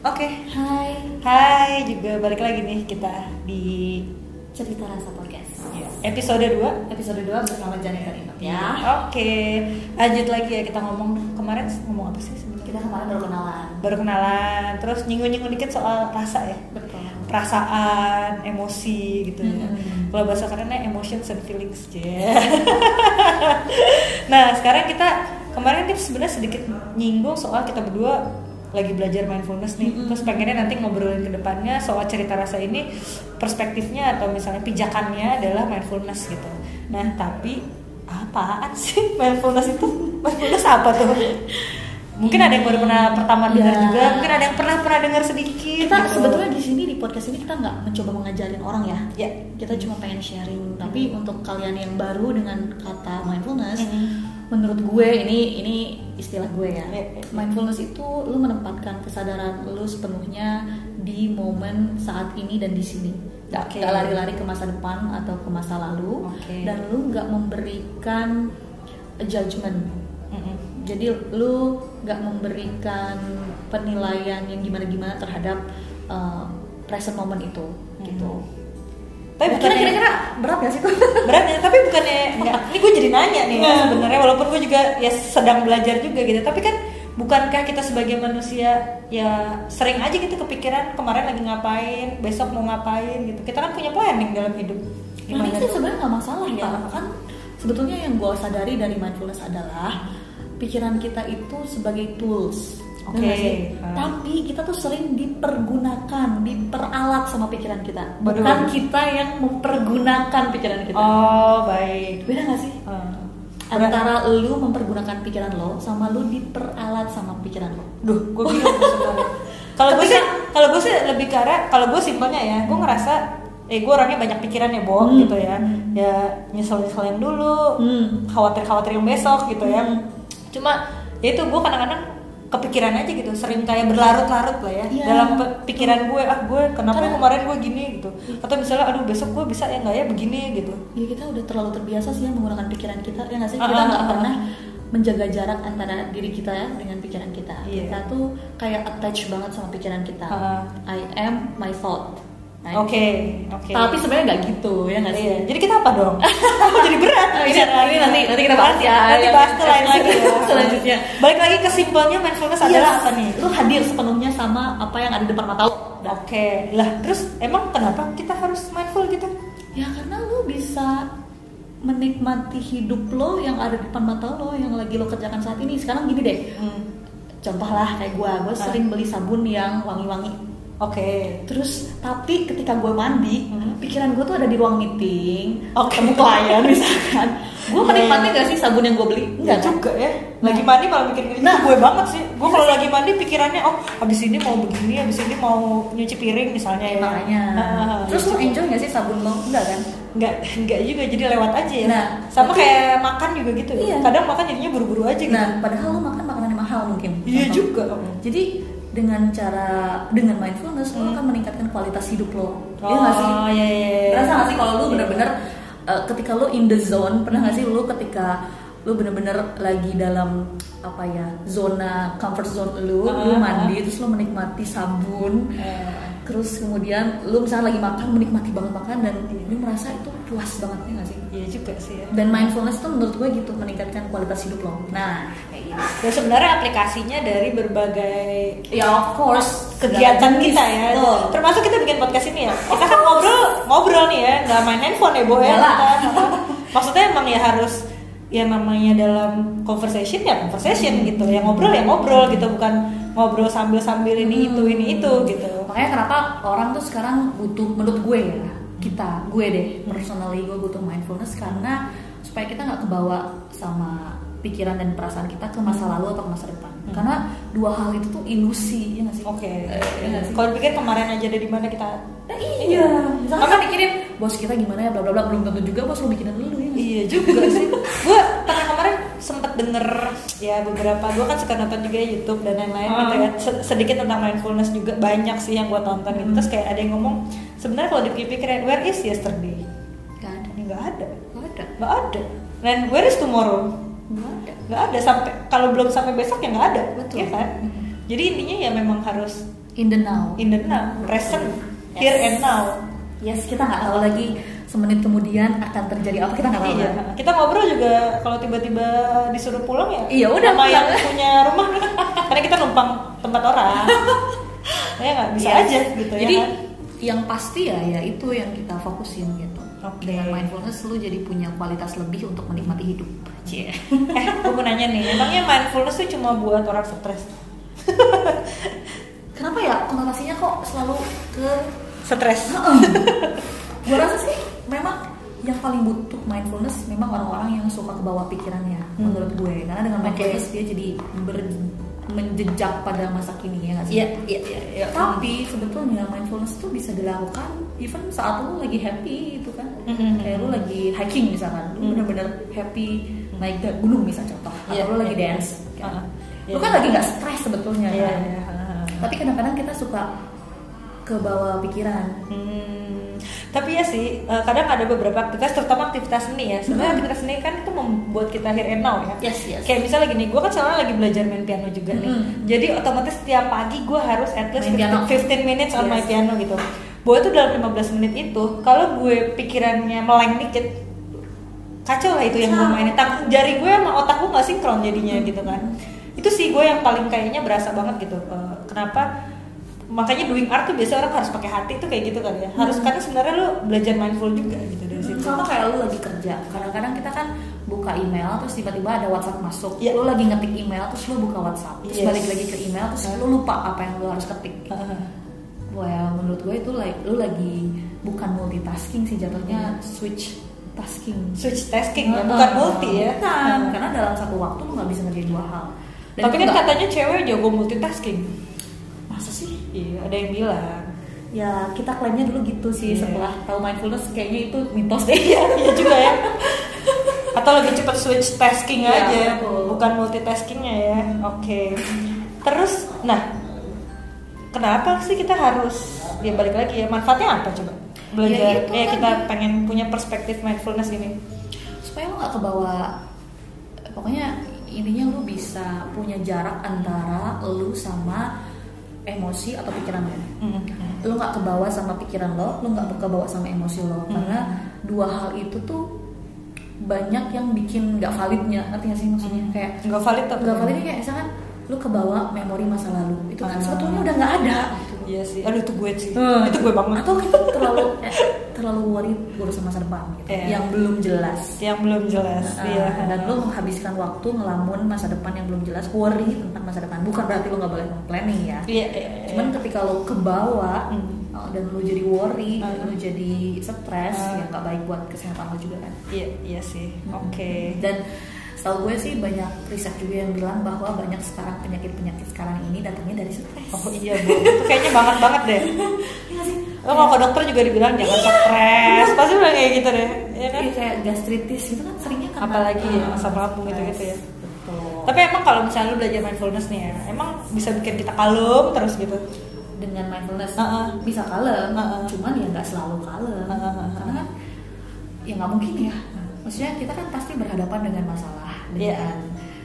Oke, Hai, hai juga balik lagi nih kita di cerita rasa podcast. ya, episode 2 Episode 2 bersama Janet dan Inok ya. Oke, lanjut lagi ya kita ngomong kemarin ngomong apa sih sebenarnya? Kita kemarin baru kenalan. Baru kenalan, terus nyinggung-nyinggung dikit soal rasa ya, Betul. perasaan, emosi gitu ya. Hmm. Kalau bahasa kerennya emotions and feelings ya. nah sekarang kita kemarin kita sebenarnya sedikit nyinggung soal kita berdua lagi belajar mindfulness nih Mm-mm. terus pengennya nanti ngobrolin ke depannya soal cerita rasa ini perspektifnya atau misalnya pijakannya adalah mindfulness gitu nah tapi apaan sih mindfulness itu mindfulness apa tuh mungkin ada yang baru pernah pertama dengar Ya. juga mungkin ada yang pernah pernah dengar sedikit Kita gitu. sebetulnya di sini di podcast ini kita nggak mencoba mengajarin orang ya. ya Kita cuma pengen sharing. Tapi untuk kalian yang baru dengan kata mindfulness, Mhm. Menurut gue ini ini istilah gue ya. Ya, ya. Mindfulness itu lu menempatkan kesadaran lu sepenuhnya di momen saat ini dan di sini. Nggak nggak lari-lari ke masa depan atau ke masa lalu. Oke. Dan lu nggak memberikan judgment. Mm-mm. Jadi lu nggak memberikan penilaian yang gimana-gimana terhadap uh, present moment itu, gitu. Tapi bukannya Kira-kira berat gak sih tuh? berat ya tapi bukannya enggak ini gue jadi nanya nih Iya. sebenarnya walaupun gue juga ya sedang belajar juga gitu tapi kan bukankah kita sebagai manusia ya sering aja gitu kepikiran kemarin lagi ngapain besok mau ngapain gitu kita kan punya planning dalam hidup Nah, gimana itu tuh? sebenarnya nggak masalah ya. Kan sebetulnya yang gue sadari dari mindfulness adalah pikiran kita itu sebagai tools. Oke. Sih? Hmm. Tapi kita tuh sering dipergunakan, diperalat sama pikiran kita. Bukan kita yang mempergunakan pikiran kita. oh baik Beda gak sih? Hmm. Antara lu mempergunakan pikiran lo sama lu diperalat sama pikiran lo. Duh, gue bingung. Kalau gue sih, kan- kalau gue sih lebih ke arah, kalau gue simpelnya ya, gue ngerasa, eh gue orangnya banyak pikiran ya, Bo, Hmm. gitu ya. Ya nyesel nyesel yang dulu, Hmm. khawatir khawatir yang besok gitu ya. Hmm. Cuma ya itu gue kadang-kadang kepikiran aja gitu, sering kayak berlarut-larut lah ya Iya. dalam pikiran gue, ah gue kenapa Karena- kemarin gue gini gitu, atau misalnya aduh besok gue bisa ya nggak ya begini gitu. Ya kita udah terlalu terbiasa sih ya menggunakan pikiran kita ya nggak sih Ah, kita ah, nggak ah, pernah ah. menjaga jarak antara diri kita ya dengan pikiran kita. Iya. Kita tuh kayak attach banget sama pikiran kita. Ah. I am my thought. Nah, Oke, oke. Tapi sebenarnya nggak gitu ya nggak sih? Iya, jadi kita apa dong? Kok jadi berat? Oh, bicara ini nanti nanti kita bahas ya. Nanti bahas tuh lain lagi ya. selanjutnya. Balik lagi ke simpelnya mindfulness adalah apa nih? Lu hadir sepenuhnya sama apa yang ada di depan mata lo. Oke, lah terus emang kenapa kita harus mindful gitu? Ya karena lu bisa menikmati hidup lo yang ada di depan mata lo yang lagi lo kerjakan saat ini. Sekarang gini deh, Hmm. contoh lah kayak gue, gue sering beli sabun yang wangi-wangi. Oke. Terus tapi ketika gue mandi, Hmm. pikiran gue tuh ada di ruang meeting, Oke. ketemu klien misalkan. Gue Iya, menikmati iya. gak sih sabun yang gue beli? Enggak Enggak kan? juga ya. Lagi mandi malah mikir gini. Nah. Nah, gue banget sih. Gue kalau lagi mandi pikirannya oh, habis ini mau begini, habis ini mau nyuci piring misalnya ya. Makanya. Ah, Terus iya lo juga. enjoy gak sih sabun lo? Enggak kan? Enggak, enggak juga jadi lewat aja ya. Nah, sama tapi- kayak makan juga gitu. ya. Iya. Kadang makan jadinya buru-buru aja gitu. Nah, padahal lo makan makanan mahal mungkin. Iya juga. Jadi dengan cara dengan mindfulness lo Hmm. akan meningkatkan kualitas hidup lo. Oh, Iya nggak sih? iya, iya, iya. Berasa nggak sih kalau Iya. bener-bener uh, ketika lu in the zone pernah nggak sih lu ketika lu bener-bener lagi dalam apa ya zona comfort zone lu, lu Ah, mandi terus lu menikmati sabun, Eh, terus kemudian lu misalnya lagi makan menikmati banget makan dan lu merasa itu puas banget ya nggak sih? Iya juga sih ya. Dan mindfulness tuh menurut gue gitu meningkatkan kualitas hidup lo. Nah, kayak gitu. Dan sebenarnya aplikasinya dari berbagai Ya of course kegiatan kita ya. Betul. Termasuk kita bikin podcast ini ya. Kita kan ngobrol ngobrol nih ya, nggak main handphone ya, Bo ya. Maksudnya emang ya harus ya namanya dalam conversation ya conversation gitu. Ya ngobrol ya ngobrol gitu, bukan ngobrol sambil-sambil ini itu ini itu gitu. Makanya kenapa orang tuh sekarang butuh menurut gue ya kita gue deh personally gue butuh mindfulness karena supaya kita nggak kebawa sama pikiran dan perasaan kita ke masa lalu atau ke masa depan. Hmm. Karena dua hal itu tuh ilusi ya nggak sih? Oke. Eh, nggak sih? Kalau pikir kemarin aja ada di mana kita Nah, iya. Misalkan kita mikirin bos kita gimana ya bla bla bla belum tentu juga bos lo mikirin dulu ya. Iya juga sih. gue sempet denger ya beberapa gue kan suka nonton juga YouTube dan lain-lain gitu ya. Se- Sedikit tentang mindfulness juga banyak sih yang gue tonton gitu. Terus kayak ada yang ngomong sebenarnya kalau dipikir-pikir where is yesterday? Gak ada. Ini nggak ada. Gak ada. Nggak ada. Dan where is tomorrow? Gak ada. Nggak ada sampai kalau belum sampai besok ya nggak ada. Betul. Iya kan? Mhm. Jadi intinya ya memang harus in the now in the now present here Yes. and now yes kita nggak tahu lagi semenit kemudian akan terjadi apa kita nggak tahu Iya, kita ngobrol juga kalau tiba-tiba disuruh pulang ya. Iya, udah sama yang punya rumah karena kita numpang tempat orang. ya nggak bisa Yes. aja gitu jadi ya. kan? yang pasti ya ya itu yang kita fokusin gitu Oke. dengan mindfulness lu jadi punya kualitas lebih untuk menikmati hidup Cie. Eh, gue mau nanya nih, emangnya mindfulness tuh cuma buat orang stres? kenapa ya konotasinya kok selalu ke Stres. gue rasa sih memang yang paling butuh mindfulness memang orang-orang yang suka ke bawah pikirannya Hmm. menurut gue karena dengan mindfulness dia jadi ber- menjejak pada masa kini ya nggak sih? Iya, iya, iya. iya. Tapi sebetulnya mindfulness tuh bisa dilakukan even saat lu lagi happy itu kan. Mhm. Kayak lu lagi hiking misalkan, lu Mhm. bener-bener happy naik ke gunung misalnya contoh. Atau Iya, lu lagi iya. dance. kan. Uh-uh. Lu Iya. kan lagi nggak stres sebetulnya Iya, kan. uh-uh. Tapi kadang-kadang kita suka ke bawah pikiran. Hmm, tapi ya sih, eh, kadang ada beberapa aktivitas, terutama aktivitas seni ya. Sebenarnya Hmm. aktivitas seni kan itu membuat kita here and now ya. Yes, yes. Kayak misalnya gini, gue kan sekarang lagi belajar main piano juga nih. Hmm. Jadi otomatis setiap pagi gue harus at least Main piano. 15, 15 minutes on my Yes. piano gitu. Bahwa itu dalam 15 menit itu, kalau gue pikirannya meleng dikit, kacau lah itu yang gue mainin. Tak- Jari gue sama otak gue gak sinkron jadinya gitu kan. Itu sih gue yang paling kayaknya berasa banget gitu. Eh, kenapa? Makanya doing art tuh biasa orang harus pakai hati tuh kayak gitu kan ya. Harus Hmm. karena sebenarnya lu belajar mindful juga gitu dari situ. Sama kayak lu lagi kerja. Kadang-kadang kita kan buka email terus tiba-tiba ada WhatsApp masuk. Iya. Lu lagi ngetik email terus lu buka WhatsApp. Terus Yes. balik lagi ke email terus lu lupa apa yang lu harus ketik. Heeh. Wah, ya, menurut gue itu like, lu lagi bukan multitasking sih jatuhnya Hmm. switch tasking. Switch tasking ya, Heeh. bukan multi ya. Bukan, karena dalam satu waktu lu nggak bisa ngerjain dua hal. Dan Tapi kan katanya cewek jago multitasking. masa sih? Iya, ada yang bilang. Ya kita klaimnya dulu gitu sih Iya. setelah tahu mindfulness kayaknya itu mitos deh. Iya juga ya. Atau lebih cepat switch tasking Iya, aja, betul. bukan multitaskingnya ya. Oke. Terus, nah, kenapa sih kita harus ya balik lagi ya manfaatnya apa coba belajar? Ya, Ya, itu kita tadi. pengen punya perspektif mindfulness ini. supaya lo nggak kebawa pokoknya intinya lu bisa punya jarak antara lu sama emosi atau pikiran lo Hmm. lu nggak kebawa sama pikiran lo lu nggak kebawa sama emosi lo Hmm. karena dua hal itu tuh banyak yang bikin nggak validnya ngerti gak sih maksudnya Hmm. kayak Nggak valid tuh. nggak validnya kayak misalkan lu kebawa memori masa lalu itu kan Ah. sebetulnya udah nggak ada. Iya sih. Aduh itu gue sih. Hmm. Itu gue banget. atau kita terlalu eh, terlalu worried urusan masa depan gitu Iya. yang belum jelas Yang belum jelas. Uh, Iya. dan lu menghabiskan waktu ngelamun masa depan yang belum jelas worry tentang masa depan bukan berarti lu nggak boleh planning ya Iya. iya, iya. cuman ketika lu kebawa Hmm. uh, dan lu jadi worry Hmm. lu jadi stres Hmm. ya nggak baik buat kesehatan lu juga kan Iya, iya sih. Oke. dan setahu gue sih banyak riset juga yang bilang bahwa banyak sekarang penyakit-penyakit sekarang ini datangnya dari stres Oh iya bu, itu kayaknya banget banget deh. Iya nggak sih Lo kalau ke dokter juga dibilang jangan stres, pasti bilang kayak gitu deh, ya kan? Iya, kayak gastritis itu kan seringnya karena Apalagi ya, uh, asam lambung stres. gitu-gitu ya. betul Tapi emang kalau misalnya lu belajar mindfulness nih ya, emang bisa bikin kita kalem terus gitu. dengan mindfulness Uh-uh. bisa kalem, Uh-uh. cuman ya nggak selalu kalem, Uh-uh. karena kan ya nggak mungkin ya. Maksudnya kita kan pasti berhadapan dengan masalah, Iya. dengan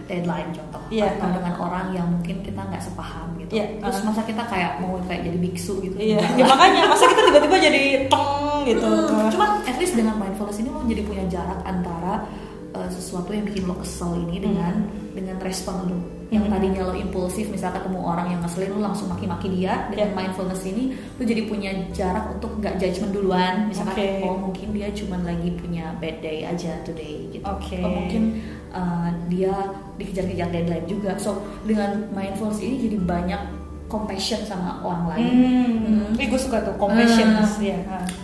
deadline contoh, Iya. atau dengan orang yang mungkin kita nggak sepaham gitu. Iya. Terus masa kita kayak mau kayak jadi biksu gitu? Iya, Nggak ya makanya masa kita tiba-tiba jadi teng gitu. Hmm, cuman at least dengan mindfulness ini lo jadi punya jarak antara uh, sesuatu yang bikin lo kesel ini dengan dengan respon lo yang tadinya lo impulsif misal ketemu orang yang ngeselin lo langsung maki-maki dia dengan Yeah. mindfulness ini lo jadi punya jarak untuk nggak judgement duluan misalkan Oke. oh mungkin dia cuman lagi punya bad day aja today gitu Oke. oh mungkin uh, dia dikejar-kejar deadline juga so dengan mindfulness ini jadi banyak compassion sama orang lain Hmm, Hmm. Ih, gue suka tuh compassion, Ah. ya.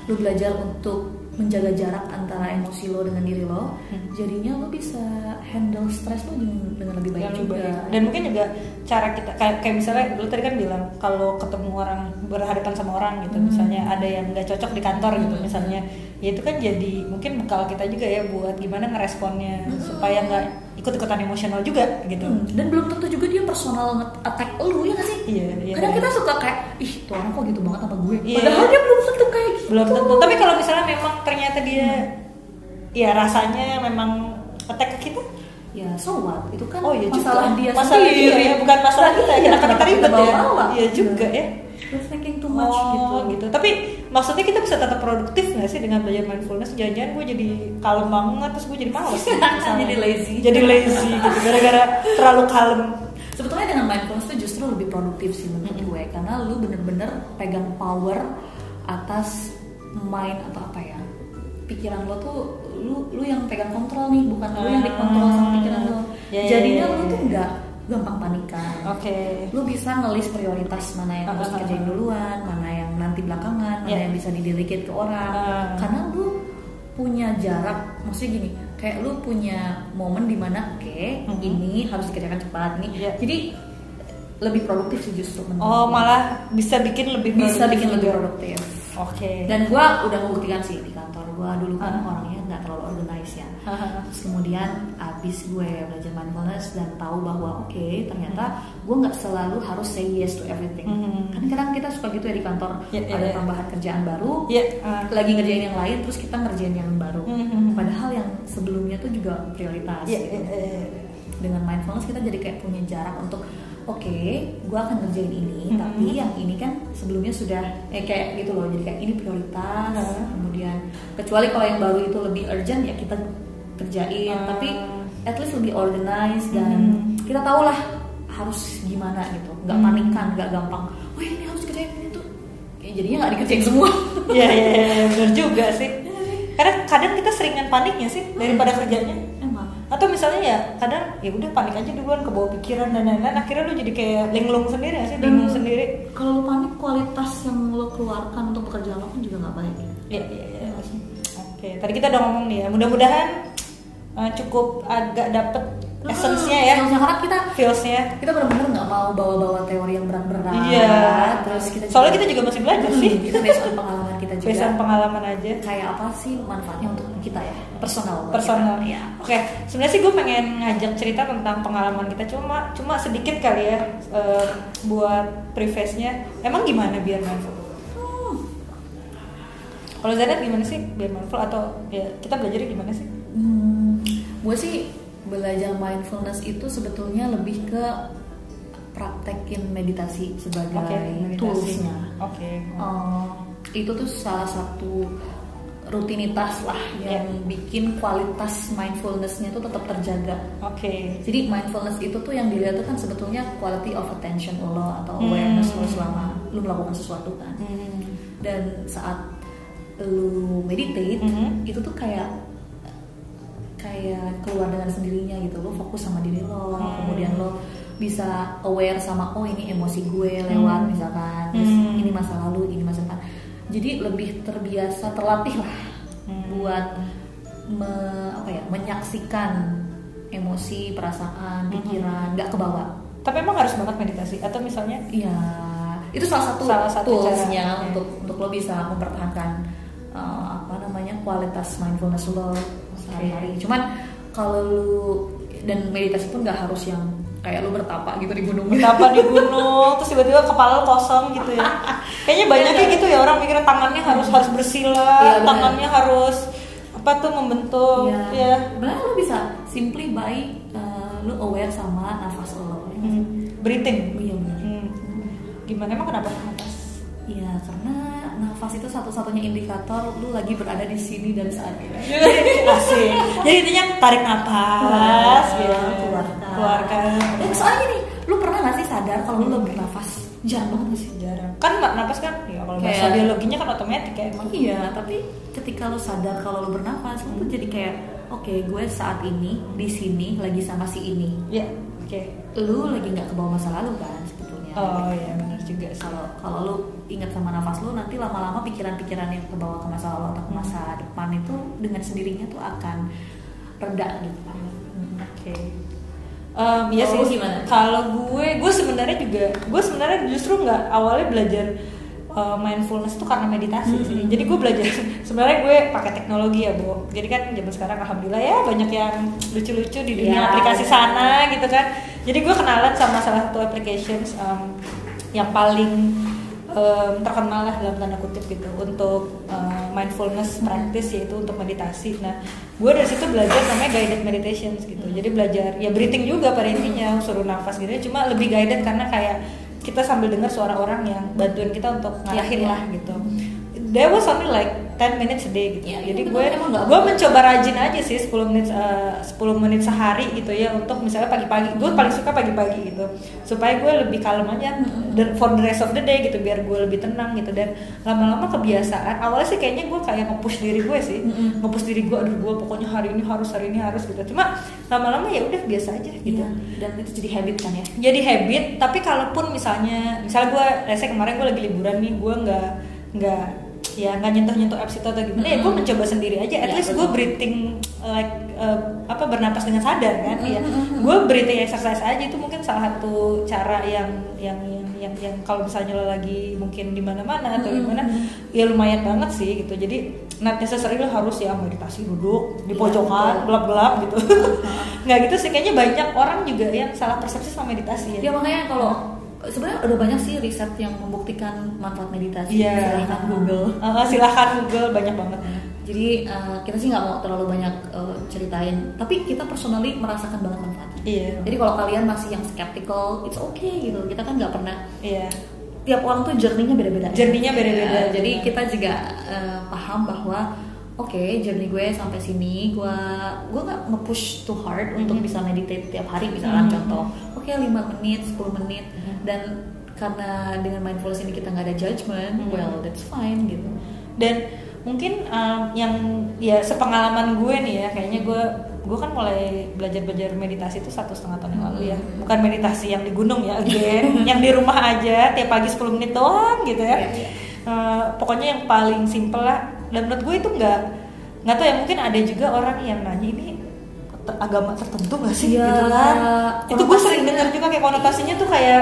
lu belajar untuk menjaga jarak antara emosi lo dengan diri lo Hmm. jadinya lo bisa handle stres lo dengan, dengan lebih baik yang juga baik. Dan mungkin juga cara kita kayak, kayak misalnya lu tadi kan bilang kalau ketemu orang berhadapan sama orang gitu, Hmm. misalnya ada yang nggak cocok di kantor gitu Hmm. misalnya, ya itu kan jadi mungkin bekal kita juga ya buat gimana ngeresponnya Hmm. supaya nggak ikut-ikutan emosional juga gitu. Hmm, dan belum tentu juga dia personal nge-attack lo ya gak sih Iya, iya. kadang kita suka kayak ih tuh orang kok gitu banget sama gue Iya. padahal dia belum tentu kayak gitu belum tentu. Tapi kalau misalnya memang ternyata dia ya rasanya memang attack ke kita, ya so what itu kan oh iya juga. masalah dia masalah sendiri dia ya, bukan masalah kita. Iya, Kenapa kita ribet ya? Iya juga ya. You're thinking too much oh, gitu. gitu. Tapi maksudnya kita bisa tetap produktif nggak sih dengan belajar mindfulness? Jangan-jangan gue jadi kalem banget terus gue jadi males. gitu. Jadi lazy. Jadi lazy gitu gara-gara terlalu kalem. Sebetulnya dengan mindfulness itu justru lebih produktif sih menurut gue karena lu bener-bener pegang power atas mind atau apa ya pikiran lo tuh lu lu yang pegang kontrol nih bukan lu yang dikontrol sama pikiran lo. Ya, ya, Jadinya ya, lu ya. tuh nggak gampang panikan. Oke. Lu bisa ngelis prioritas mana yang harus Ah, ah, ah. duluan, mana yang nanti belakangan, mana Ya. yang bisa didelegate ke orang. Ah. Karena lu punya jarak, maksudnya gini, kayak lu punya momen di mana oke Mhm. ini harus dikerjakan cepat nih. Ya. Jadi lebih produktif sih justru menurut Oh malah bisa bikin lebih bisa bikin lebih produktif. Oke. Dan gua udah membuktikan sih di kantor gua dulu kan Ah. orangnya ya. Hahaha. Terus kemudian abis gue belajar mindfulness dan tahu bahwa oke ternyata gue nggak selalu harus say yes to everything. Hmm. Kan kadang kita suka gitu ya di kantor Ya, ya, ada ya. tambahan kerjaan baru, Iya. ah. lagi ngerjain yang lain terus kita ngerjain yang baru. Hmm. Padahal yang sebelumnya tuh juga prioritas. Iya, gitu. iya, iya. Dengan mindfulness kita jadi kayak punya jarak untuk oke, gue akan ngerjain ini, Mhm. tapi yang ini kan sebelumnya sudah eh kayak gitu loh, jadi kayak ini prioritas. Mhm. Kemudian kecuali kalau yang baru itu lebih urgent ya kita kerjain, Hmm. tapi at least lebih organized dan Mhm. kita tahu lah harus gimana gitu, nggak Mhm. panikan, nggak gampang. Oh ini harus kerjain ini tuh, ya, jadinya nggak dikerjain semua. Iya iya iya benar juga sih. Karena kadang kita seringan paniknya sih daripada kerjanya. Atau misalnya ya kadang ya udah panik aja duluan ke bawah pikiran dan lain-lain akhirnya lu jadi kayak linglung sendiri ya sih bingung Dan sendiri. Kalau lu panik kualitas yang lo keluarkan untuk pekerjaan lo kan juga nggak baik. Iya iya iya. Oke, tadi kita udah ngomong nih ya. Mudah-mudahan uh, cukup agak dapet essence-nya ya. Essence-nya, karena kita Feels-nya. kita benar-benar nggak mau bawa-bawa teori yang berat-berat. Iya. Terus kita Soalnya kita juga masih belajar sih. kita based on pengalaman juga. On pengalaman aja. Kayak apa sih manfaatnya untuk kita ya? Personal. personal kita. Ya. Oke, sebenarnya sih gue pengen ngajak cerita tentang pengalaman kita cuma cuma sedikit kali ya eh, buat preface-nya. Emang gimana biar mindful? Hmm. Kalau Zadat gimana sih biar mindful atau ya kita belajarnya gimana sih? Hmm, gue sih belajar mindfulness itu sebetulnya lebih ke praktekin meditasi sebagai Oke, meditasi. toolsnya. Oke. Eh, itu tuh salah satu rutinitas lah yang Iya. bikin kualitas mindfulnessnya tuh tetap terjaga. Oke. Jadi mindfulness itu tuh yang dilihat tuh kan sebetulnya quality of attention lo atau Hmm. awareness lo selama lu melakukan sesuatu kan. Hmm. Dan saat lu meditate Mhm. itu tuh kayak kayak keluar dengan sendirinya gitu. Lo fokus sama diri lo, Hmm. kemudian lo bisa aware sama oh ini emosi gue lewat Hmm. misalkan, terus Hmm. ini masa lalu, ini masa depan. Jadi lebih terbiasa terlatih lah Hmm. buat me- apa ya menyaksikan emosi, perasaan, Hmm. pikiran nggak kebawa. Tapi emang harus banget meditasi atau misalnya Iya, itu salah satu, Salah satu toolsnya cara, untuk untuk lo bisa mempertahankan uh, apa namanya kualitas mindfulness lo sehari-hari. Cuman kalau lu dan meditasi pun nggak harus yang kayak lu bertapa gitu di gunung. betapa di gunung terus tiba-tiba kepala lo kosong gitu ya kayaknya banyaknya gitu ya orang mikir tangannya harus harus bersila Iya, benar. tangannya harus apa tuh membentuk Iya. ya Sebenarnya lu bisa simply by uh, lu aware sama nafas lo. ya? Hmm. breathing Iya benar. Hmm. gimana emang kenapa nafas Iya, karena nafas itu satu-satunya indikator lu lagi berada di sini dan saat ini. asik jadi intinya tarik nafas ya keluarkan. Keluarkan Eh, soalnya gini, lu pernah gak sih sadar kalau lu lagi bernafas? Jarang banget gak sih? jarang kan mbak nafas kan ya kalau Kayak- bahasa biologinya kan otomatis kayak emang Iya, tapi ketika lu sadar kalau lu bernafas, lu tuh jadi kayak, oke, gue saat ini di sini lagi sama si ini. ya oke Lu lagi nggak kebawa masa lalu kan sebetulnya. oh iya benar juga Kalau kalau lu ingat sama nafas lu, nanti lama-lama pikiran-pikiran yang kebawa ke masa lalu atau ke masa depan itu dengan sendirinya tuh akan reda gitu. Hmm. Oke. Em, iya sih. lu gimana? Kalau gue, gue sebenarnya juga, gue sebenarnya justru nggak awalnya belajar uh, mindfulness itu karena meditasi Hmm. sih. Jadi gue belajar sebenarnya gue pakai teknologi ya, Bu. Jadi kan zaman sekarang alhamdulillah ya banyak yang lucu-lucu di dunia Iya, aplikasi sana gitu kan. Jadi gue kenalan sama salah satu applications em, yang paling em, terkenal lah dalam tanda kutip gitu untuk em, mindfulness practice yaitu untuk meditasi. Nah, gue dari situ belajar namanya guided meditations gitu. Jadi belajar ya breathing juga pada intinya suruh nafas gitu. Cuma lebih guided karena kayak kita sambil dengar suara orang yang bantuin kita untuk ngarahin Iya, iya. lah gitu there was only like 10 minutes a day gitu. Iya, jadi iya, gue gue mencoba rajin aja sih 10 menit eh, 10 menit sehari gitu ya untuk misalnya pagi-pagi. Gue paling suka pagi-pagi gitu. Supaya gue lebih kalem aja dan for the rest of the day gitu biar gue lebih tenang gitu. Dan lama-lama kebiasaan awalnya sih kayaknya gue kayak nge-push diri gue sih. Mm-mm. nge-push diri gue aduh gue pokoknya hari ini harus hari ini harus gitu. Cuma lama-lama ya udah biasa aja gitu. Iya, dan itu jadi habit kan ya? Jadi habit tapi kalaupun misalnya misalnya gue let's say kemarin gue lagi liburan nih gue nggak nggak ya nggak nyentuh nyentuh apps itu atau gimana ya gue mencoba sendiri aja. At Iya, least gue breathing like uh, apa bernapas dengan sadar kan ya. Mm-mm. gue breathing exercise aja itu mungkin salah satu cara yang yang yang yang, yang kalau misalnya lo lagi mungkin di mana-mana atau gimana ya lumayan banget sih gitu. Jadi not necessary lo harus ya meditasi duduk di Iya, pojokan betul. gelap-gelap gitu. Nggak gitu sih kayaknya banyak orang juga yang salah persepsi sama meditasi ya makanya kalau sebenarnya udah banyak sih riset yang membuktikan manfaat meditasi Iya. silahkan Google Uh, silahkan Google banyak banget. jadi eh, kita sih nggak mau terlalu banyak eh, ceritain tapi kita personally merasakan banget manfaatnya Iya. jadi kalau kalian masih yang skeptical it's okay gitu kita kan nggak pernah Iya. tiap orang tuh journey-nya beda-beda ya. Journey-nya beda-beda. Ya, jadi kita juga eh, paham bahwa oke journey gue sampai sini gue gue nggak nge-push too hard untuk Mhm. bisa meditate tiap hari misalnya Mhm. contoh oke 5 menit 10 menit Mhm. dan karena dengan mindfulness ini kita nggak ada judgment Mhm. well that's fine gitu Dan mungkin um, yang ya sepengalaman gue nih ya, kayaknya gue gue kan mulai belajar belajar meditasi itu satu setengah tahun yang lalu ya. Hmm. Bukan meditasi yang di gunung ya, again, yang di rumah aja tiap pagi 10 menit doang gitu ya. Iya, iya. Uh, pokoknya yang paling simple lah. Dan menurut gue itu nggak nggak tahu ya mungkin ada juga orang yang nanya ini te- agama tertentu gak sih Iya, gitu kan itu gue sering dengar juga kayak konotasinya tuh kayak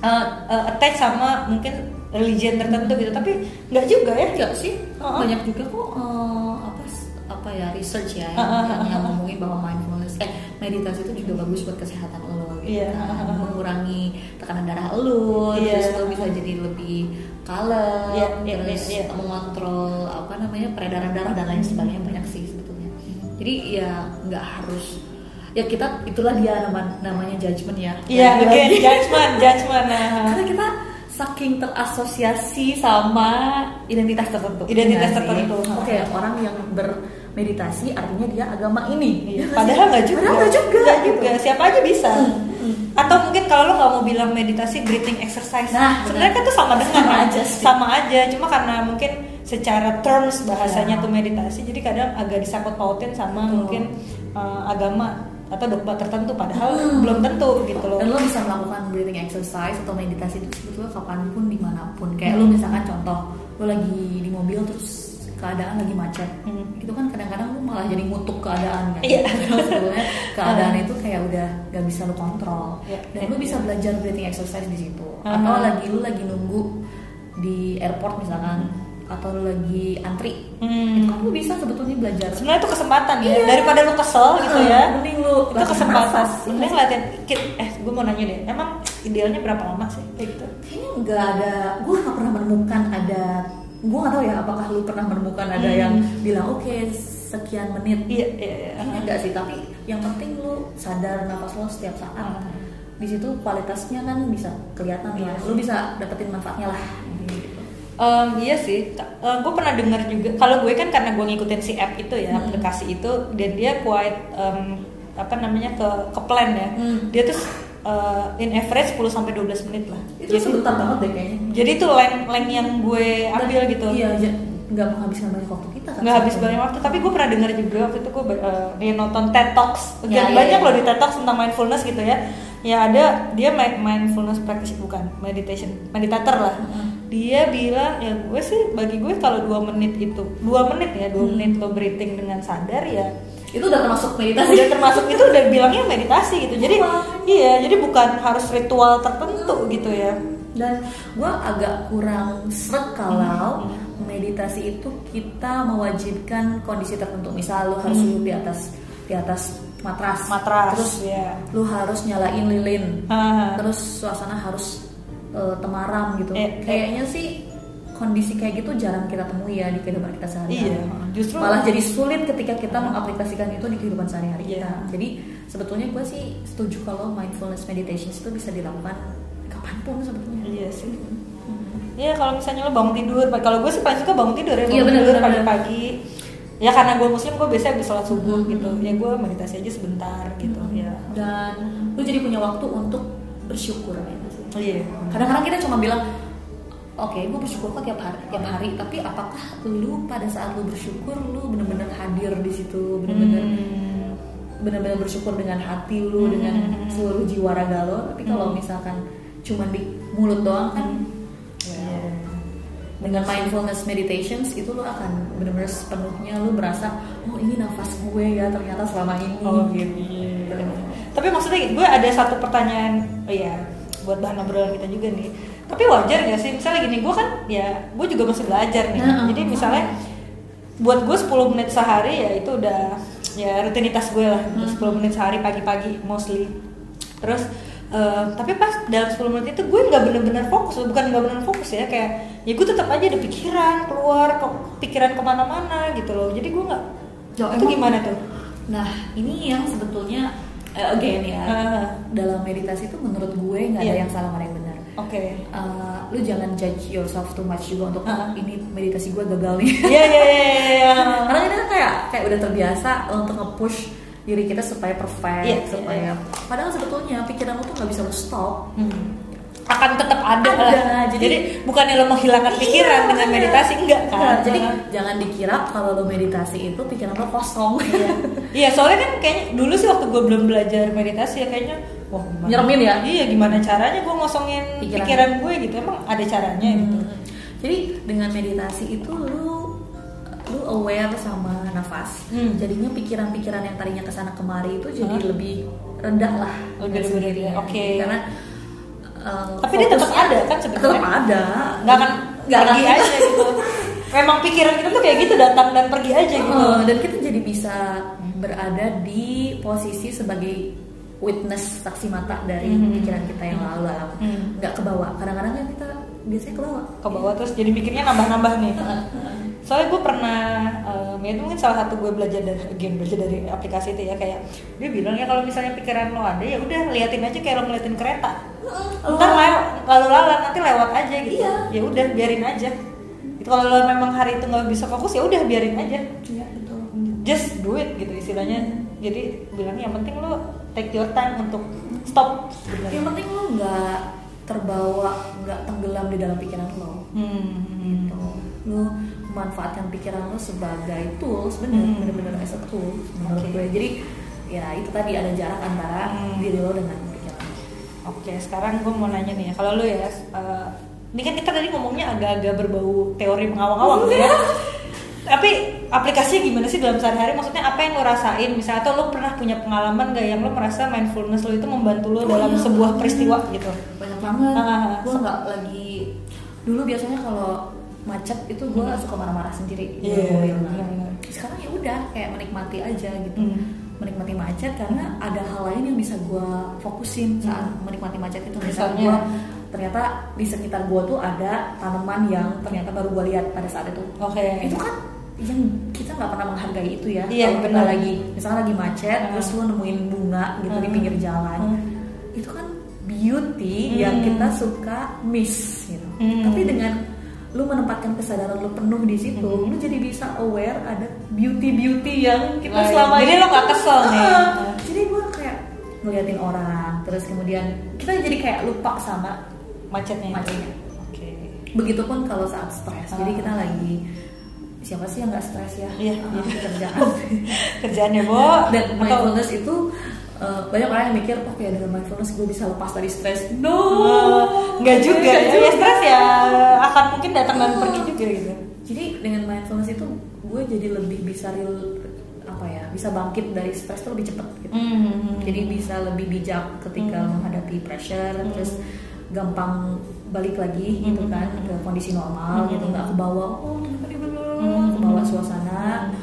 uh, uh, attach sama mungkin religion tertentu gitu tapi nggak juga ya enggak sih Uh-uh. banyak juga kok eh, apa apa ya research ya yang, Uh-uh. yang, yang ngomongin bahwa mindfulness eh meditasi itu juga bagus buat kesehatan lo gitu Iya. kan mengurangi tekanan darah lo Iya. terus lo bisa jadi lebih kalem Iya, iya, terus iya, iya. mengontrol apa namanya peredaran darah dan lain sebagainya banyak sih sebetulnya jadi ya nggak harus ya kita itulah dia nama, namanya judgment ya Iya, Lagi-lagi. again judgment, judgment. Nah. karena kita saking terasosiasi sama identitas tertentu Identitas tertentu. oke orang yang bermeditasi artinya dia agama ini Iya, Iya Padahal nggak juga. padahal nggak juga gitu. juga. Siapa aja bisa. Hmm, hmm. Atau mungkin kalau lo nggak mau bilang meditasi, breathing exercise. Nah, sebenarnya kan tuh sama dengan Sama aja sih. Sama aja. Cuma karena mungkin secara terms bahasanya Iya. tuh meditasi, jadi kadang agak disangkut pautin sama Betul. mungkin uh, agama atau dogma tertentu. Padahal Hmm. belum tentu gitu loh. dan lo bisa melakukan breathing exercise atau meditasi itu sebetulnya kapan pun di mana pun kayak lo Hmm. misalkan contoh lo lagi di mobil terus keadaan lagi macet Hmm. itu kan kadang-kadang lo malah jadi ngutuk keadaan kan Iya. Padahal sebetulnya keadaan itu kayak udah gak bisa lo kontrol Iya. dan lo bisa belajar breathing exercise di situ Ah. atau lagi lo lagi nunggu di airport misalkan atau lo lagi antri Hmm. itu kan lo bisa sebetulnya belajar Sebenarnya itu kesempatan ya. Iya. Daripada lo kesel gitu ya. mending lo itu kesempatan. Sebenarnya latihan. Eh, gue mau nanya deh. Emang idealnya berapa lama sih kayak gitu? kayaknya nggak ada gue nggak pernah menemukan ada gue nggak tahu ya apakah lu pernah menemukan ada Hmm. yang bilang oke sekian menit Iya, iya, iya. kayaknya enggak sih tapi yang penting lu sadar nafas lo setiap saat Hmm. di situ kualitasnya kan bisa kelihatan Iya lah lu bisa dapetin manfaatnya lah gitu. Em, iya sih, gue pernah dengar juga. Kalau gue kan karena gue ngikutin si app itu ya, Hmm. aplikasi itu, dan dia quite em, apa namanya ke ke plan ya. Hmm. Dia tuh eh, in average 10 sampai 12 menit lah. itu sebentar banget deh kayaknya Jadi itu length length yang gue ambil gitu. iya nggak menghabiskan banyak waktu kita kan nggak habis banyak waktu tapi gue pernah dengar juga waktu itu gue uh, dia nonton TED Talks Ya, dan ya, banyak ya. loh di TED Talks tentang mindfulness gitu ya ya ada dia mi- mindfulness practice bukan meditation meditator lah Mm. dia bilang ya gue sih bagi gue kalau dua menit itu dua menit ya dua Hmm. menit lo breathing dengan sadar ya itu udah termasuk meditasi udah termasuk itu udah bilangnya meditasi gitu jadi Wah. iya jadi bukan harus ritual tertentu gitu ya dan gue agak kurang srek kalau Hmm. meditasi itu kita mewajibkan kondisi tertentu misal lu harus Hmm. di atas di atas matras matras terus ya lu harus nyalain lilin Ah. terus suasana harus eh, temaram gitu Eh, eh. kayaknya sih kondisi kayak gitu jarang kita temui ya di kehidupan kita sehari-hari Iya, justru- malah jadi sulit ketika kita mengaplikasikan itu di kehidupan sehari-hari Iya. kita jadi sebetulnya gue sih setuju kalau mindfulness meditation itu bisa dilakukan kapan pun sebetulnya Iya sih. Iya kalau misalnya lo bangun tidur, kalau gue sih paling suka bangun tidur ya, bangun Iya, benar, tidur pagi-pagi. Ya karena gue muslim, gue biasanya habis sholat subuh Mhm. gitu. Ya gue meditasi aja sebentar gitu. Ya. dan lu jadi punya waktu untuk bersyukur ya? Iya. kadang-kadang kita cuma bilang oke gue bersyukur kok tiap hari tiap hari tapi apakah lu pada saat lu bersyukur lu bener-bener hadir di situ bener-bener Hmm. benar-benar bersyukur dengan hati lu Hmm. dengan seluruh jiwa raga lo tapi kalau Hmm. misalkan cuma di mulut doang kan Iya. dengan mindfulness meditations itu lu akan benar-benar sepenuhnya lu merasa oh ini nafas gue ya ternyata selama ini Oh gitu. Tapi maksudnya gue ada satu pertanyaan, oh ya buat bahan obrolan kita juga nih. Tapi wajar gak sih? Misalnya gini, gue kan ya gue juga masih belajar nih. Heeh. Jadi misalnya buat gue 10 menit sehari ya itu udah ya rutinitas gue lah. Hmm. 10 menit sehari pagi-pagi mostly. Terus eh, tapi pas dalam 10 menit itu gue nggak bener-bener fokus, bukan nggak bener fokus ya kayak ya gue tetap aja ada pikiran keluar, ke- pikiran ke mana-mana gitu loh. Jadi gue nggak Ya, itu emang- gimana tuh? nah ini yang sebetulnya eh, again ya Heeh. dalam meditasi itu menurut gue nggak ada Iya. yang salah ada yang benar Oke. Eh, lu jangan judge yourself too much juga untuk. "Oh, ini meditasi gue gagal nih Iya iya iya iya. karena kita kan kayak kayak udah terbiasa untuk nge-push diri kita supaya perfect Iya, supaya iya. padahal sebetulnya pikiran lu tuh nggak bisa lu stop Hmm. Akan tetap ada, Ada, lah. jadi- Jadi, bukannya lo menghilangkan pikiran Iya, dengan iya. meditasi enggak kan? Nah, jadi jangan dikira kalau lu meditasi itu pikiran lu kosong Iya. Iya, soalnya kan kayaknya dulu sih waktu gue belum belajar meditasi ya kayaknya wah gimana? Nyeremin ya? Iya, gimana caranya gue ngosongin Pikiran. pikiran, gue gitu. Emang ada caranya gitu. Hmm. Jadi dengan meditasi itu lu lu aware sama nafas. Hmm. Jadinya pikiran-pikiran yang tadinya ke sana kemari itu jadi Hah? lebih rendah lah. Lebih rendah, sendirinya. oke. Karena uh, Tapi dia tetap ada kan sebenarnya? Tetap ada. Nggak akan Nggak pergi aja gitu. Memang pikiran kita tuh kayak gitu datang dan pergi aja gitu. Uh, dan kita jadi bisa berada di posisi sebagai witness saksi mata dari Mhm. pikiran kita yang lalu lah. Hmm. Nggak kebawa. Kadang-kadang kan kita biasanya kebawa. ke bawah terus jadi mikirnya nambah-nambah nih. Soalnya gue pernah, um, ya itu mungkin salah satu gue belajar dari game belajar dari aplikasi itu ya kayak dia bilang ya kalau misalnya pikiran lo ada ya udah liatin aja kayak lo ngeliatin kereta. Ntar lewat, lalu lalang nanti lewat aja gitu. Iya. Ya udah biarin aja. Itu kalau lo memang hari itu nggak bisa fokus ya udah biarin aja. Iya betul. Just do it gitu istilahnya. Jadi bilangnya yang penting lo take your time untuk stop. sebenarnya. Yang penting lo nggak terbawa, nggak tenggelam di dalam pikiran lo. Hmm. Gitu. Lo memanfaatkan pikiran lo sebagai tools, bener, Hmm. bener-bener as a tool menurut gue. Jadi ya itu tadi ada jarak antara Hmm. diri lo dengan pikiran. lo. Oke, sekarang gue mau nanya nih ya, kalau lu ya, eh, ini kan kita tadi ngomongnya agak-agak berbau teori mengawang-awang ya. Tapi aplikasinya gimana sih dalam sehari-hari? Maksudnya apa yang lo rasain? Misalnya atau lo pernah punya pengalaman gak yang lo merasa mindfulness lo itu membantu lo Oh, dalam iya. sebuah peristiwa gitu? Banyak banget. Ah, gue nggak lagi dulu biasanya kalau macet itu gue suka marah-marah sendiri. Iya, Gitu. benar-benar. Sekarang ya udah kayak menikmati aja gitu. Hmm. Menikmati macet karena ada hal lain yang bisa gue fokusin saat menikmati macet itu. Misalnya gue ternyata di sekitar gue tuh ada tanaman yang ternyata baru gue lihat pada saat itu. Oke. Itu kan yang kita nggak pernah menghargai itu ya. Iya, Kalau kita lagi misalnya lagi macet Hmm. terus lu nemuin bunga gitu di Hmm. pinggir jalan. Hmm. Itu kan beauty Hmm. yang kita suka miss gitu. Hmm. Tapi dengan lu menempatkan kesadaran lu penuh di situ, Hmm. lu jadi bisa aware ada beauty-beauty yang kita Nah, selama ini lo nggak kesel nih. Ah, jadi gue kayak ngeliatin orang, terus kemudian kita jadi kayak lupa sama Macetnya. macetnya. Oke. Begitupun kalau saat stres. Jadi Ah. kita lagi siapa sih yang nggak stres ya? Iya, Ah, iya. kerjaan. Kerjaannya Bo. Dan Atau- mindfulness itu uh, banyak orang yang mikir, oke dengan mindfulness gue bisa lepas dari stres. No, Eh, nggak juga ya, ya stres ya akan mungkin datang dan pergi juga gitu. Jadi dengan mindfulness itu gue jadi lebih bisa real apa ya, bisa bangkit dari stres tuh lebih cepat gitu. Hmm. Jadi bisa lebih bijak ketika Hmm. menghadapi pressure, Hmm. terus gampang balik lagi gitu Hmm. kan ke kondisi normal Hmm. gitu, nggak ke bawah, oh suasana,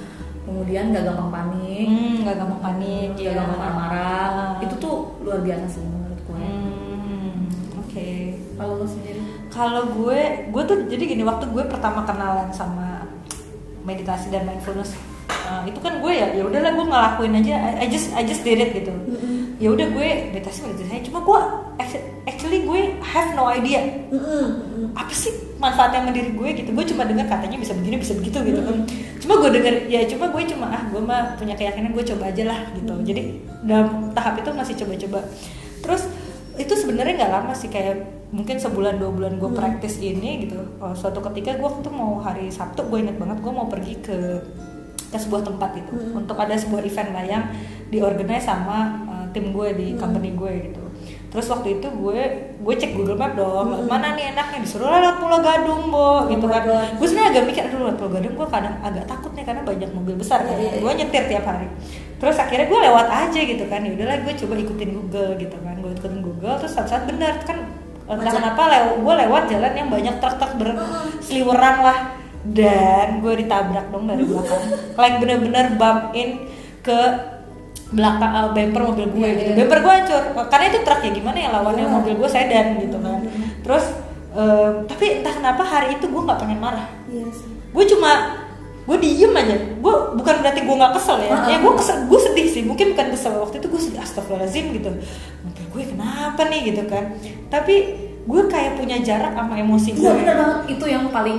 kemudian nggak gampang panik, Hmm, nggak gampang panik, nggak ya. gampang marah-marah, Ah. itu tuh luar biasa sih menurut gue. Hmm, Oke. Kalau lo sendiri? Kalau gue, gue tuh jadi gini waktu gue pertama kenalan sama meditasi dan mindfulness, uh, itu kan gue ya, ya udahlah gue ngelakuin aja, I, I just I just did it gitu. ya udah gue meditasi meditasi cuma gue actually gue have no idea. Apa sih manfaatnya sama diri gue gitu? Gue cuma dengar katanya bisa begini bisa begitu gitu kan. Cuma gue denger ya cuma gue cuma ah gue mah punya keyakinan gue coba aja lah gitu. Jadi dalam tahap itu masih coba-coba. Terus itu sebenarnya nggak lama sih kayak mungkin sebulan dua bulan gue praktis ini gitu. Oh, suatu ketika gue waktu mau hari sabtu gue inget banget gue mau pergi ke ke sebuah tempat gitu. Untuk ada sebuah event lah yang diorganize sama uh, tim gue di company gue gitu terus waktu itu gue gue cek Google Map dong mana nih enaknya? Disuruh lewat Pulau Gadung bo gitu my kan. God. gue sebenarnya agak mikir aduh lewat Pulau Gadung gue kadang agak takut nih karena banyak mobil besar kan. Iya, iya, gue nyetir tiap hari. Terus akhirnya gue lewat aja gitu kan. Ya udahlah gue coba ikutin Google gitu kan. Gue ikutin Google terus saat-saat benar kan entah kenapa lew gue lewat jalan yang banyak truk-truk berseliweran lah. Dan gue ditabrak dong dari belakang. Like bener-bener bump in ke belakang uh, bumper mobil gue Iya, gitu. iya. bumper gue hancur. Karena itu truk ya gimana ya lawannya Iya. mobil gue sedan gitu kan. Terus um, tapi entah kenapa hari itu gue nggak pengen marah. Iya sih. gue cuma gue diem aja. Gue bukan berarti gue nggak kesel ya. Uh-uh. ya gue kesel gue sedih sih. Mungkin bukan kesel. Waktu itu gue sedih astagfirullahaladzim gitu. Mobil gue kenapa nih? gitu kan. Tapi gue kayak punya jarak sama emosi gue. Iya bener banget. Itu yang paling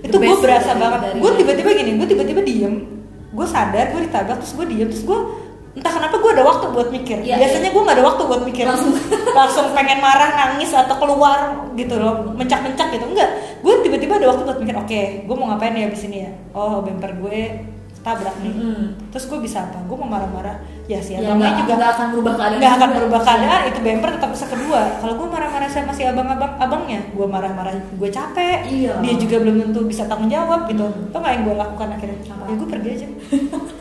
itu gue berasa banget. gue tiba-tiba gini gue tiba-tiba diem. Gue sadar gue ditabrak terus gue diem. Terus gue entah kenapa gue ada waktu buat mikir. Iya, biasanya gue nggak ada waktu buat mikir. Langsung. langsung pengen marah nangis atau keluar gitu loh. Mencak-mencak gitu. Enggak. Gue tiba-tiba ada waktu buat mikir oke gue mau ngapain ya abis ini ya? Oh bumper gue tabrak nih. Mm-mm. terus gue bisa apa? Gue mau marah-marah. Ya si Ya, abangnya nggak- juga nggak akan berubah keadaan nggak akan berubah keadaan itu bumper tetap bisa kedua. Kalau gue marah-marah sama si abang-abang abangnya gue marah-marah gue capek. Iya. dia juga belum tentu bisa tanggung jawab gitu. Itu nggak yang gue lakukan akhirnya? Apa? ya gue pergi aja.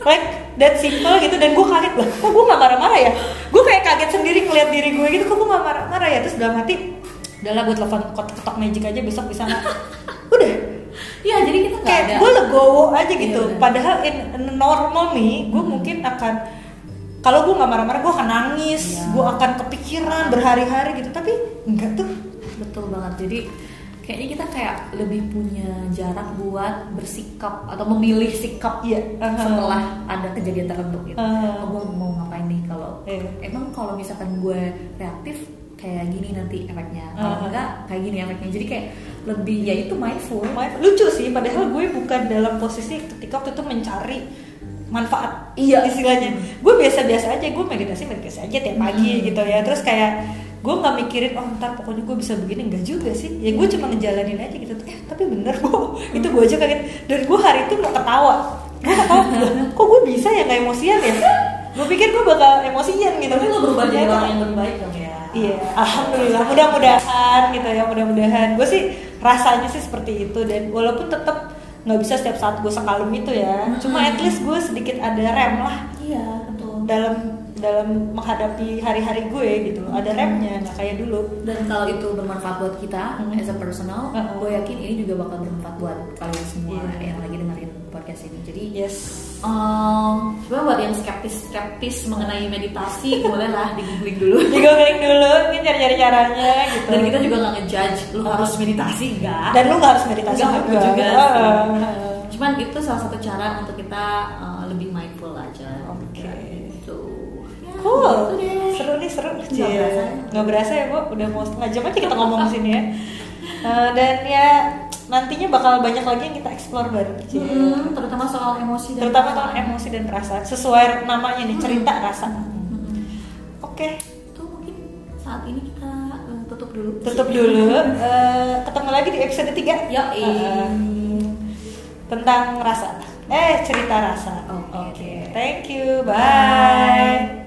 Like that simple gitu. Dan gue kaget lah. Kok gue nggak marah-marah ya? Gue kayak kaget sendiri ngeliat diri gue gitu. Kok gue nggak marah-marah ya? Terus dalam hati udahlah gue telepon ketok ketok magic aja besok bisa nggak udah Iya jadi kita kayak ada. gue legowo aja gitu Iya, benar. padahal in, in normal nih gue mungkin akan kalau gue nggak marah-marah gue akan nangis Iya. gue akan kepikiran berhari-hari gitu tapi enggak tuh Betul banget. Jadi kayaknya kita kayak lebih punya jarak buat bersikap atau memilih sikap Iya, uh-huh. setelah ada kejadian tertentu gitu. Uh. Oh, gue mau ngapain nih kalau Iya. emang kalau misalkan gue reaktif kayak gini nanti efeknya. Kalau Uh-huh. enggak kayak gini efeknya. Jadi kayak lebih ya itu mindful. Maaf, lucu sih padahal gue bukan dalam posisi ketika waktu itu mencari manfaat Iya. istilahnya gue biasa-biasa aja gue meditasi meditasi aja tiap pagi Hmm. gitu ya terus kayak gue nggak mikirin oh ntar pokoknya gue bisa begini enggak juga sih ya gue cuma ngejalanin aja gitu eh tapi bener kok itu gue aja kaget dan gue hari itu mau ketawa gue ketawa "Loh, kok gue bisa ya nggak emosian ya gue pikir gue bakal emosian gitu Tapi lo berubah jadi orang yang lebih baik dong ya. Iya, alhamdulillah. Mudah-mudahan gitu ya, mudah-mudahan. Gue sih rasanya sih seperti itu dan walaupun tetap nggak bisa setiap saat gue sekalem itu ya. Cuma at least gue sedikit ada rem lah Iya betul. dalam dalam menghadapi hari-hari gue gitu. Ada remnya, nggak kayak dulu. Dan kalau itu bermanfaat buat kita Hmm. as a personal, Uh-uh. gue yakin ini juga bakal bermanfaat buat kalian semua Iya. yang lagi dengerin podcast ini. Jadi Yes. Um, sebenarnya buat yang skeptis-skeptis mengenai meditasi bolehlah di googling dulu. Di googling dulu, mungkin cari-cari caranya gitu. Dan kita juga nggak ngejudge lu Uh. harus meditasi enggak. dan lu nggak harus meditasi Nggak juga. juga Ah, ah, ah. Cuman itu salah satu cara untuk kita uh, lebih mindful aja. Oke. Gitu. Ya, Cool, gitu seru nih seru. Nggak Cie. berasa. Nggak berasa ya bu, udah mau setengah jam aja kita ngomong di sini ya. Eh, dan ya nantinya bakal banyak lagi yang kita explore. Cie. Mm-mm, terutama soal emosi dan Terutama soal emosi dan perasaan sesuai namanya nih cerita rasa. Mm-mm. Oke, Itu mungkin saat ini kita uh, tutup dulu. tutup dulu. Eh, ketemu lagi di episode 3 Yoi. tentang rasa. Eh cerita rasa. Oke. Thank you. Bye.